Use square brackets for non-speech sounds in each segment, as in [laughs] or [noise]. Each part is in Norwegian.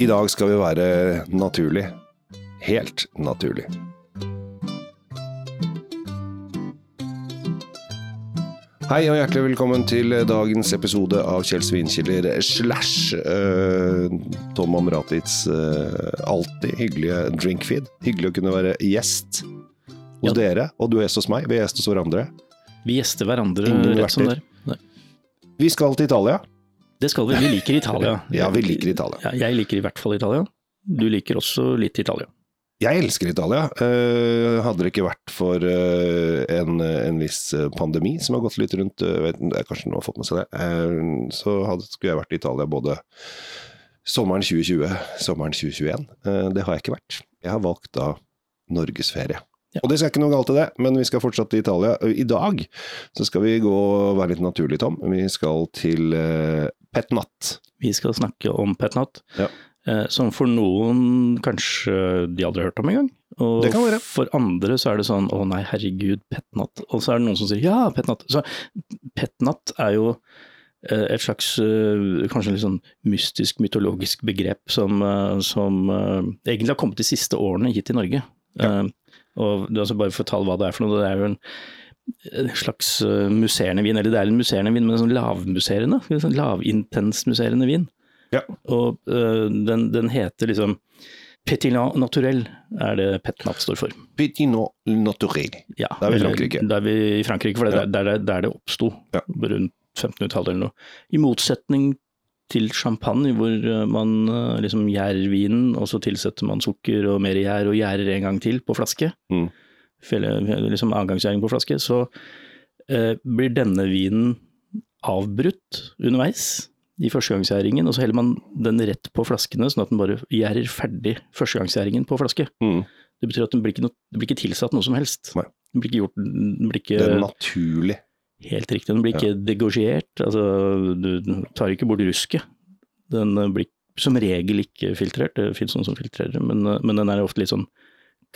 I dag skal vi være naturlig. Helt naturlig. Hei og hjertelig velkommen til dagens episode av Kjell Svinkjeller slash uh, Tom Amratits uh, alltid hyggelige drinkfeed. Hyggelig å kunne være gjest hos Ja. dere, og du er gjest hos meg. Vi er gjest hos hverandre. Vi gjester hverandre Ingen rett som det er. Vi skal til Italia. Det skal vi. Vi liker Italia. [laughs] Ja, vi liker Italia. Ja, jeg liker i hvert fall Italia. Du liker også litt Italia. Jeg elsker Italia. Eh, hadde det ikke vært for eh, en, en viss eh, pandemi som har gått litt rundt, eh, vet, kanskje noen har fått med seg det, så hadde, skulle jeg vært i Italia både sommeren 2020, sommeren 2021. Eh, det har jeg ikke vært. Jeg har valgt da norgesferie. Ja. Og det skal ikke noe galt i det, men vi skal fortsatt til Italia. I dag så skal vi gå og være litt naturlig, Tom. Vi skal til Petnat. Vi skal snakke om Petnat, Ja. eh, som for noen kanskje de aldri har hørt om engang. Og Det kan være. for andre så er det sånn å nei, herregud, Petnat. Og så er det noen som sier ja, Petnat. Så Petnat er jo eh, et slags eh, kanskje litt sånn mystisk, mytologisk begrep som, som egentlig har kommet de siste årene hit til Norge. Ja. Og altså bare for å fortelle hva det er for noe. Det er jo en en slags eh, musserende vin, eller det er en musserende vin, men en sånn lavmusserende, sånn lavintensmusserende vin. Ja. Og uh, den, den heter liksom Petinat naturel, er det Petnat står for. Petinat Naturel. Ja, Da er vi i Frankrike. Da er vi i Frankrike, for det er der, der, der det oppsto, Ja. rundt 1500-tallet eller noe. I motsetning til champagne, hvor eh, man liksom gjærer vinen, og så tilsetter man sukker og mer gjær og gjærer en gang til på flaske, Mm. Liksom avgangsgjæring på flaske, så eh, blir denne vinen avbrutt underveis i førstegangsgjæringen, og så heller man den rett på flaskene, sånn at den bare gjærer ferdig førstegangsgjæringen på flaske. Mm. Det betyr at den blir ikke, noe, den blir ikke tilsatt noe som helst. Nei. Den blir ikke gjort, den blir ikke Det er naturlig. helt riktig, den blir ikke degosjert. altså du tar ikke bort rusket. Den eh, blir som regel ikke filtrert, det finnes noen som filtrerer, men, eh, men den er ofte litt sånn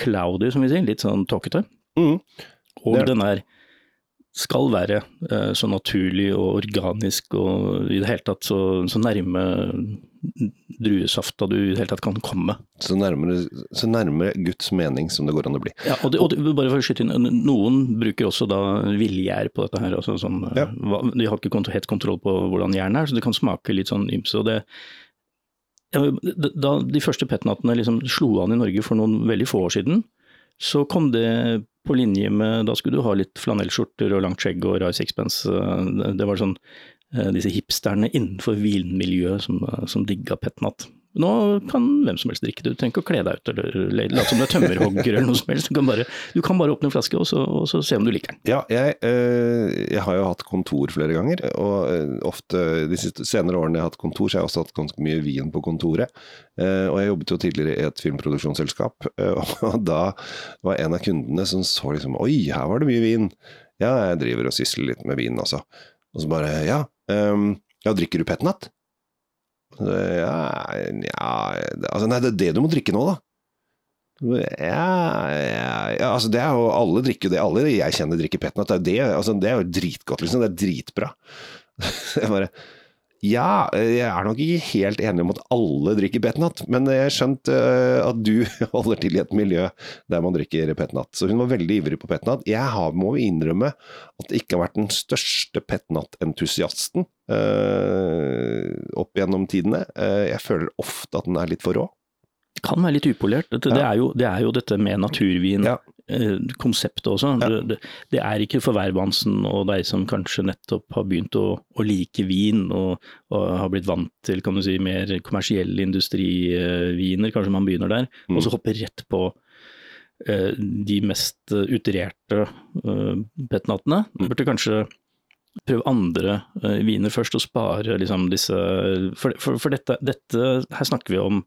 cloudy, som vi sier, litt sånn tåkete. Mm. Og den er, skal være eh, så naturlig og organisk og i det hele tatt så, så nærme druesafta du i det hele tatt kan komme. Så nærmere, så nærmere Guds mening som det går an å bli. Ja, og, det, og det, bare for å skyte inn, noen bruker også da villgjær på dette her. Altså sånn, Ja. hva, de har ikke helt kontroll på hvordan jernet er, så det kan smake litt sånn ymse. og det ja, Da de første petnatene liksom slo an i Norge for noen veldig få år siden, så kom det på linje med Da skulle du ha litt flanellskjorter og langt skjegg og rar sixpence. Det, det var sånn eh, disse hipsterne innenfor vinmiljøet som, eh, som digga petnat. Nå kan hvem som helst drikke det, du trenger ikke å kle deg ut eller late som du er tømmerhogger eller noe som helst. Du kan bare, du kan bare åpne en flaske og så, og så se om du liker den. Ja, jeg, eh, jeg har jo hatt kontor flere ganger, og eh, ofte de siste senere årene jeg har hatt kontor, så har jeg også hatt ganske mye vin på kontoret. Eh, og jeg jobbet jo tidligere i et filmproduksjonsselskap, [laughs] og da var en av kundene som så liksom Oi, her var det mye vin. Ja, jeg driver og sysler litt med vin, altså. Og så bare Ja, um, ja drikker du petnat? Ja, ja altså, Nei, det er det du må drikke nå, da. Ja, ja, ja, altså det er jo alle drikker det. Alle jeg kjenner drikker petnat. Det, er jo det, altså det er jo dritgodt, liksom. Det er dritbra. [laughs] Jeg bare Ja, jeg er nok ikke helt enig om at alle drikker petnat, men jeg har skjønt eh, at du [laughs] holder til i et miljø der man drikker petnat. Så hun var veldig ivrig på petnat. Jeg har, må innrømme at det ikke har vært den største petnat-entusiasten eh, opp gjennom tidene. Eh, jeg føler ofte at den er litt for rå. Kan være litt upolert. Det, det, er, jo, det er jo dette med naturvin. Ja. Eh, Konseptet også. Ja. Det, det, er ikke for hvermannsen og deg som kanskje nettopp har begynt å, å like vin og, og har blitt vant til kan du si, mer kommersielle industriviner, kanskje man begynner der, Mm. og så hopper rett på uh, de mest eh, utrerte uh, petnatene. Mm. Burde kanskje prøve andre uh, viner først, og spare liksom disse For, for, for dette, dette Her snakker vi om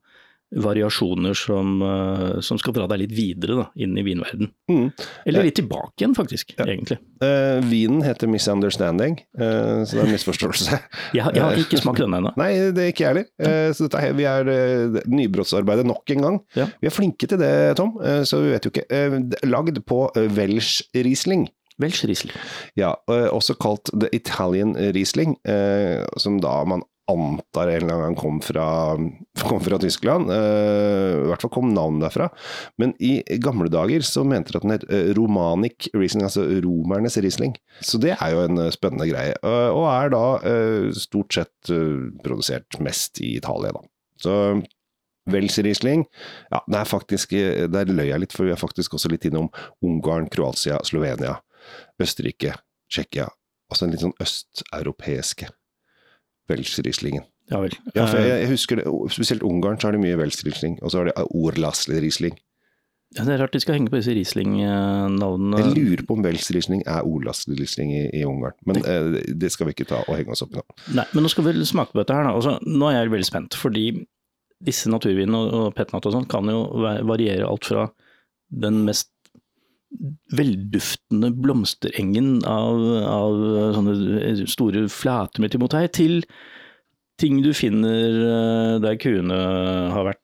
variasjoner som, eh, som skal dra deg litt videre da, inn i vinverden. Mm. Eller litt tilbake igjen, faktisk, Ja. egentlig. Uh, vinen heter 'Misunderstanding', uh, så det er en misforståelse. Jeg, har- jeg har ikke smakt denne ennå. Nei, det er ikke jeg heller. Uh, så dette, vi er nybrottsarbeidet nok en gang. Ja. Vi er flinke til det, Tom, eh, så vi vet jo ikke. Eh, lagd på Welsh Riesling. Welsh Riesling. Ja, eh, også kalt The Italian Riesling, eh, som da man antar en eller annen gang kom fra, kom fra Tyskland. Uh, I hvert fall kom navnet derfra. Men i gamle dager så mente de at den het uh, Romanic Riesling, altså romernes Riesling. Så det er jo en uh, spennende greie. og er da stort sett produsert mest i Italia, da. Så Wels Riesling, ja, det er faktisk Der løy jeg litt, for vi er faktisk også litt innom Ungarn, Kroatia, Slovenia, Østerrike, Tsjekkia. Altså en litt sånn østeuropeiske Welsch-Rieslingen. Ja vel. Ja, for jeg, jeg husker det, Spesielt Ungarn så har de mye Welsch-Riesling, og så har de Orlasl-Riesling. Ja, Det er rart de skal henge på disse Riesling-navnene. Jeg lurer på om Welsch-Riesling er Orlasl-Riesling i, i, Ungarn, men det, eh, det skal vi ikke ta og henge oss opp i nå. Nei, men nå skal vi smake på dette her. Da. Altså, nå er jeg veldig spent, fordi disse naturvinene og, og petnat og sånn kan jo variere alt fra den mest velduftende blomsterengen av, av sånne store flater med timotei, til ting du finner eh, der kuene har vært.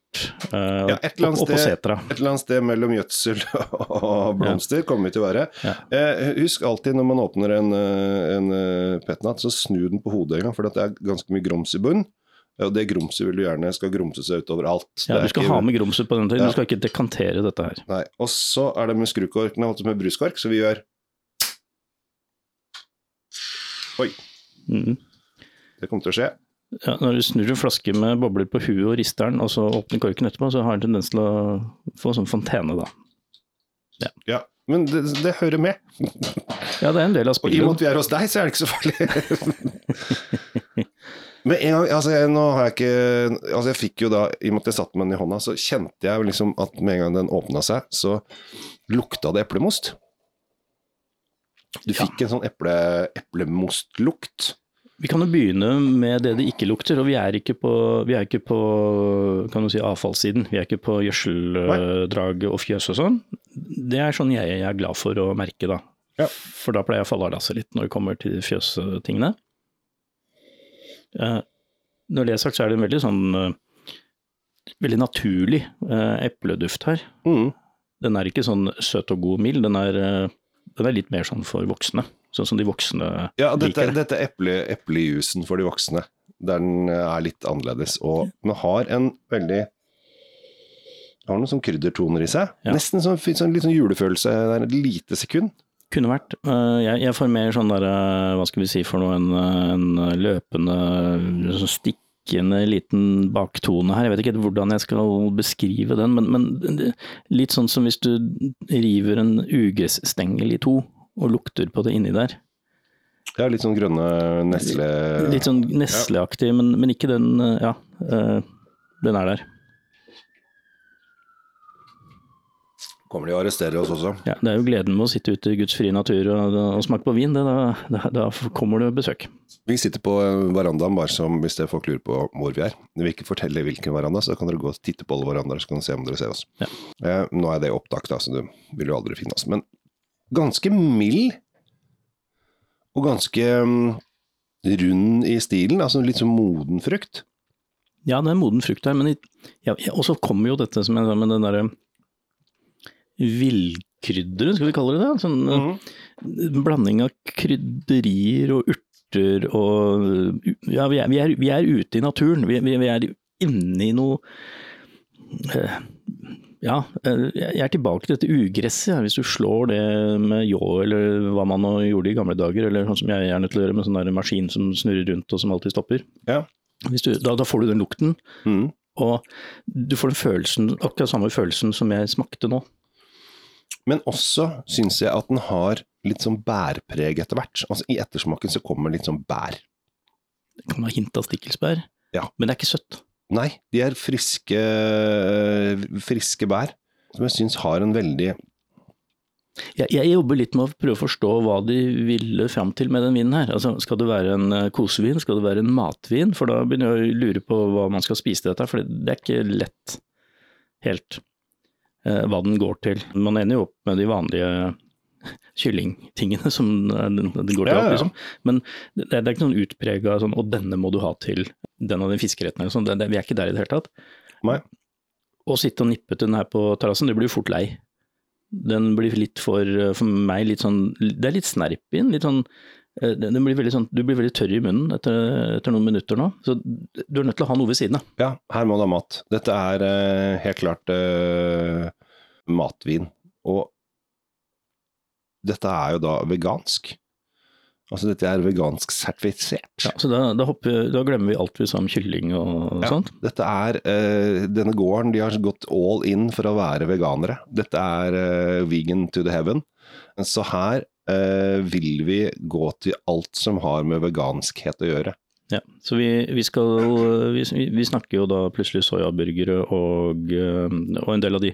Uh, ja, et, eller annet sted, et eller annet sted mellom gjødsel [laughs] og blomster ja. kommer vi til å være. Ja. Eh, husk alltid når man åpner en, en petnat, så snu den på hodet en gang, for det er ganske mye grums i bunnen. Og det grumset vil du gjerne skal grumse seg utover alt. Ja, Du skal ikke... ha med grumset på den tiden, ja. du skal ikke dekantere dette her. Nei, Og så er det med skrukorkene, altså med bruskork, så vi gjør Oi. Mm. Det kommer til å skje. Ja, når du snur en flaske med bobler på huet og rister den, og så åpner korken etterpå, så har den tendens til å få sånn fontene, da. Ja. ja men det, det, hører med. ja, det er en del av spillet. Og i og med at vi er hos deg, så er det ikke så farlig. [laughs] Men en gang, altså jeg, nå har jeg ikke Altså jeg fikk jo da, i og med at jeg satte meg den i hånda, så kjente jeg liksom at med en gang den åpna seg, så lukta det eplemost. Du fikk ja. en sånn eple, eplemostlukt. Vi kan jo begynne med det det ikke lukter, og vi er ikke på, vi er ikke på kan du si, avfallssiden. Vi er ikke på gjødseldrag og fjøs og sånn. Det er sånn jeg, jeg, er glad for å merke, da. Ja. For da pleier jeg å falle av lasset litt når det kommer til fjøstingene. Når det er sagt, så er det en veldig sånn eh, veldig naturlig eh, epleduft her. Mm. Den er ikke sånn søt og god mild, den er, eh, den er, litt mer sånn for voksne. Sånn som de voksne ja, dette, liker Dette er eple, eplejusen for de voksne, der den er litt annerledes. Og den har en veldig har noen sånn kryddertoner i seg. Ja. Nesten sånn, sånn, litt sånn julefølelse. Det er et lite sekund. Kunne vært. Eh, jeg, jeg får mer sånn der, eh, hva skal vi si for noe, en, en løpende, sånn stikkende liten baktone her. Jeg vet ikke hvordan jeg skal beskrive den, men, men litt sånn som hvis du river en ugressstengel i to og lukter på det inni der. Ja, litt sånn grønne nesle... Litt sånn nesleaktig, ja. men, men, ikke den Ja, eh, den er der. Kommer de og arresterer oss også. Ja, Det er jo gleden med å sitte ute i Guds frie natur og, og smake på vin. Det, da, da, kommer det besøk. Vi sitter på verandaen, bare som hvis det folk lurer på hvor vi er. Når Vi ikke forteller hvilken veranda, så kan dere gå og titte på alle verandaer, så kan dere se om dere ser oss. Ja. Eh, nå er det opptak, da, så du vil jo aldri finne oss. Men ganske mild, og ganske um, rund i stilen. Altså litt sånn moden frukt. Ja, det er moden frukt her, men ja, og så kommer jo dette som jeg sa med den derre villkrydderet, skal vi kalle det det? Sånn mm. blanding av krydderier og urter og Ja, vi er, vi er, vi er ute i naturen. Vi, vi, er inne i noe uh, ja, eh, jeg er tilbake til dette ugresset. Hvis du slår det med ljå eller hva man gjorde i gamle dager, eller sånn som jeg er nødt til å gjøre med sånn maskin som snurrer rundt og som alltid stopper. Ja. Du, da, da, får du den lukten, mm. og du får den følelsen, akkurat samme følelsen som jeg smakte nå. Men også syns jeg at den har litt sånn bærpreg etter hvert. Altså I ettersmaken så kommer litt sånn bær. Det kan være hint av stikkelsbær, ja. men det er ikke søtt. Nei, de er friske, friske bær, som jeg syns har en veldig jeg, jeg, jobber litt med å prøve å forstå hva de ville fram til med den vinen her. Altså, skal det være en eh, kosevin, skal det være en matvin? For da begynner jeg å lure på hva man skal spise til dette, for det er ikke lett helt. Eh, hva den går til. Man ender jo opp med de vanlige kyllingtingene som den, går til. Ja, ja. liksom. Men det, det, er ikke noen utprega sånn 'og denne må du ha til den og den fiskeretten' fiskerettene'. Sånn. Det, det, vi er ikke der i det hele tatt. Nei. Å sitte og nippe til den her på terrassen, det blir jo fort lei. Den blir litt for, for meg litt sånn Det er litt snerp i den. Litt sånn eh, den blir veldig sånn, Du blir veldig tørr i munnen etter, etter noen minutter nå. Så du er nødt til å ha noe ved siden av. Ja, her må du ha mat. Dette er uh, helt klart uh, matvin. Og dette er jo da vegansk. Altså dette er vegansk sertifisert. Ja, så da, da, hopper, da glemmer vi alt vi sa om kylling og Ja, sånt. Dette er uh, Denne gården de har gått all in for å være veganere. Dette er vegan to the heaven. Så her vil vi gå til alt som har med veganskhet å gjøre. Ja, så vi, vi skal vi, vi snakker jo da plutselig soyaburgere og, eh, og en del av de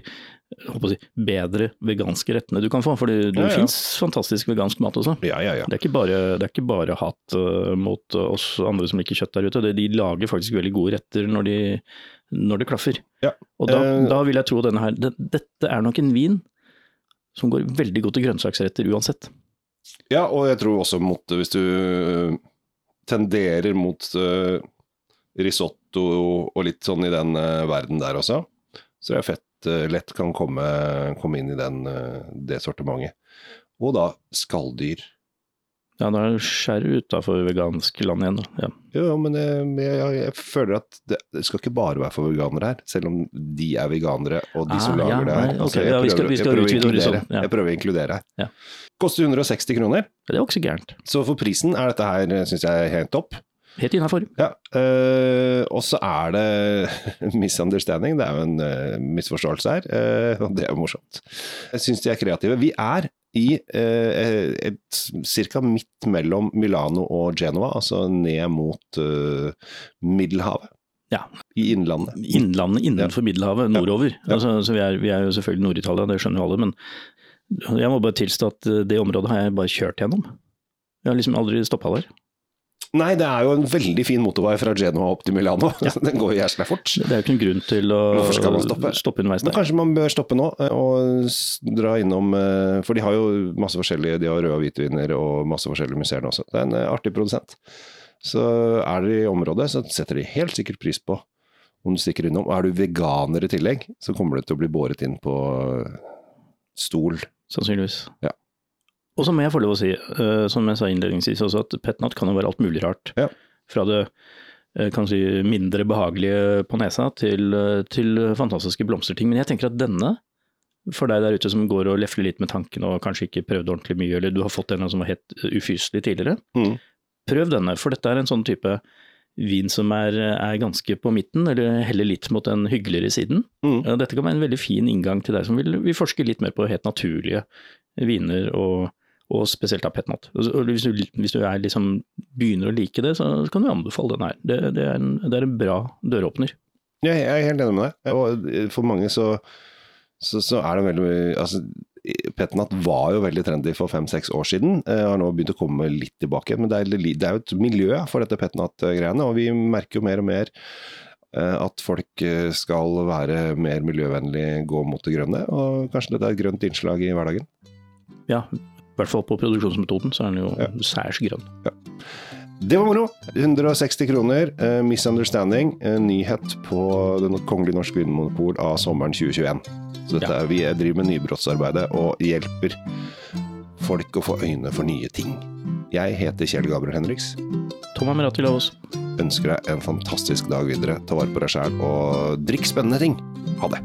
si, bedre veganske rettene du kan få. For det, Ja, ja. fins fantastisk vegansk mat også. Ja, ja, ja. Det er ikke bare, det er ikke bare hat eh, mot oss andre som liker kjøtt der ute. Det, de lager faktisk veldig gode retter når, de, når det klaffer. Ja. Og da, Eh, da vil jeg tro denne her det, Dette er nok en vin som går veldig godt til grønnsaksretter uansett. Ja, og jeg tror også mot Hvis du øh, tenderer mot uh, risotto og litt sånn i den uh, verden der også, så er det fett uh, lett kan komme, komme inn i den, det sortimentet. Og da skalldyr. Ja, nå er det skjær utafor vegansk land igjen. da. Ja. Jo, jo, men jeg, jeg, jeg føler at det, det skal ikke bare være for veganere her, selv om de er veganere og de som lager ja, det her. nei, ok, Altså, jeg, prøver, vi prøver å inkludere, jeg prøver å inkludere her. Ja. Koster 160 kroner, Det er jo ikke så gærent. så for prisen er dette her, syns jeg, helt topp. Helt innafor. Ja, øh, og så er det [laughs] misunderstanding, det er jo en øh, misforståelse her, øh, og det er jo morsomt. Jeg syns de er kreative. Vi er i eh, et ca. midt mellom Milano og Genova, altså ned mot eh, Middelhavet. Ja. I innlandet. Innlandet innenfor Middelhavet, nordover. Ja. Altså, så vi er, vi er jo selvfølgelig Nord-Italia, det skjønner jo alle, men jeg må bare tilstå at eh, det området har jeg bare kjørt gjennom. Jeg har liksom aldri stoppa der. Nei, det er jo en veldig fin motorvei fra Genoa opp til Milano. [laughs] Den går jo jæskla fort. Det er jo ikke noen grunn til å man stoppe? underveis Men kanskje man bør stoppe nå eh, og dra innom eh, For de har jo masse forskjellige De har røde og hvitviner og masse forskjellige museer også. Det er en eh, artig produsent. Så er dere i området, så setter de helt sikkert pris på om du stikker innom. Og er du veganer i tillegg, så kommer du til å bli båret inn på stol. Sannsynligvis. Ja. Og så må jeg få lov å si, uh, som jeg sa innledningsvis også, at petnat kan jo være alt mulig rart. Ja. Fra det uh, si, mindre behagelige på nesa til, eh, til fantastiske blomsterting. Men jeg tenker at denne, for deg der ute som går og lefler litt med tankene og kanskje ikke prøvde ordentlig mye, eller du har fått en som var helt ufyselig tidligere, Mm. prøv denne. For dette er en sånn type vin som er, er ganske på midten, eller heller litt mot den hyggeligere siden. Mm. Dette kan være en veldig fin inngang til deg som vil, vil forske litt mer på helt naturlige viner, og, og spesielt av petnat. Hvis du, hvis du er liksom, begynner å like det, så kan du anbefale den her. Det, det, er, en, det er en bra døråpner. Jeg jeg er helt enig med deg. Og eh, for mange så, så, så er det veldig altså, Petnat var jo veldig trendy for fem-seks år siden. jeg har nå begynt å komme litt tilbake. Men det er, det er jo et miljø for dette Petnat-greiene, og vi merker jo mer og mer eh, at folk eh, skal være mer miljøvennlig, gå mot det grønne. Og kanskje dette er et grønt innslag i hverdagen. Ja, i hvert fall på produksjonsmetoden så er den jo Ja. særs grønn. Det var moro! 160 kroner. Uh, 'Misunderstanding'. Uh, nyhet på Det kongelige norske vinmonopol av sommeren 2021. Så dette, er- Vi driver med nybrottsarbeidet og hjelper folk å få øyne for nye ting. Jeg heter Kjell Gabriel Henriks. Tom Amirati Lavos. Ønsker deg en fantastisk dag videre. Ta vare på deg sjæl og drikk spennende ting. Ha det!